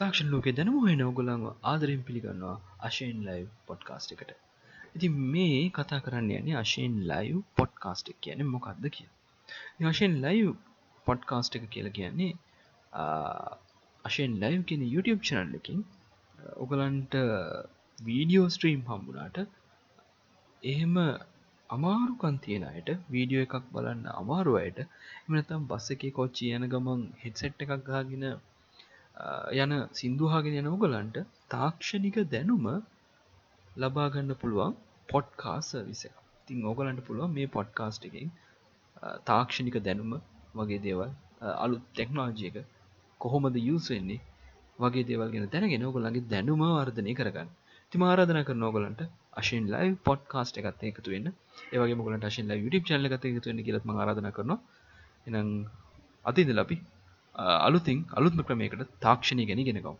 තාක්ෂණ ලෝකෙ දැනම හොයන ඔගොල්ලන්ව ආදරෙන් පිළිගන්නවා අශයෙන් ලයිව් පොඩ්කාස්ට් එකට. ඉතින් මේ කතා කරන්න යන්නේ අශයෙන් ලයිව් පොඩ්කාස්ට් එක කියන්නේ මොකක්ද කියලා. ඉතින් අශයෙන් ලයිව් පොඩ්කාස්ට් එක කියලා කියන්නේ අශයෙන් ලයිව් කියන YouTube channel එකකින් ඔගලන්ට වීඩියෝ ස්ට්‍රීම් හම්බුනාට එහෙම අමාරුකන් තියෙන අයට වීඩියෝ එකක් බලන්න අමාරු අයට එම නැත්නම් බස් එකේ කොච්චි යන ගමන් හෙඩ්සෙට් එකක් ගහගෙන යන සින්දුහාගෙන යන ඔගලන්ට තාක්ෂණික දැනුම ලබාගන්න පුළුවන් පොඩ්කාස් විස තින් ඕගලන්ට පුළුවන් මේ පොඩ්කාස්ට් එකින් තාක්ෂණික දැනුම වගේ දේවල් අලු ටෙක්නෝජියක කොහොමද යුස් වෙන්නේ වගේ දේවල් ගෙන දැනගෙන ඔගලන්ගේ දැනුම වර්ධනය කරගන්න. ති ආරාධන කර නෝගලන්ට අශෙන් ලයි පොඩ්කාස්ට එකත් එකතු වෙන්න. ඒවගේ මොගලට ශෙන් ලයි යුටි චල්ල ගත එකතු වෙන්න කියලත් ආරාධන කරනවා. එනම් අතිද ලබි අලුතින් අලුත්ම ක්‍රමයකට තාක්ෂණය ගැන ගෙනකව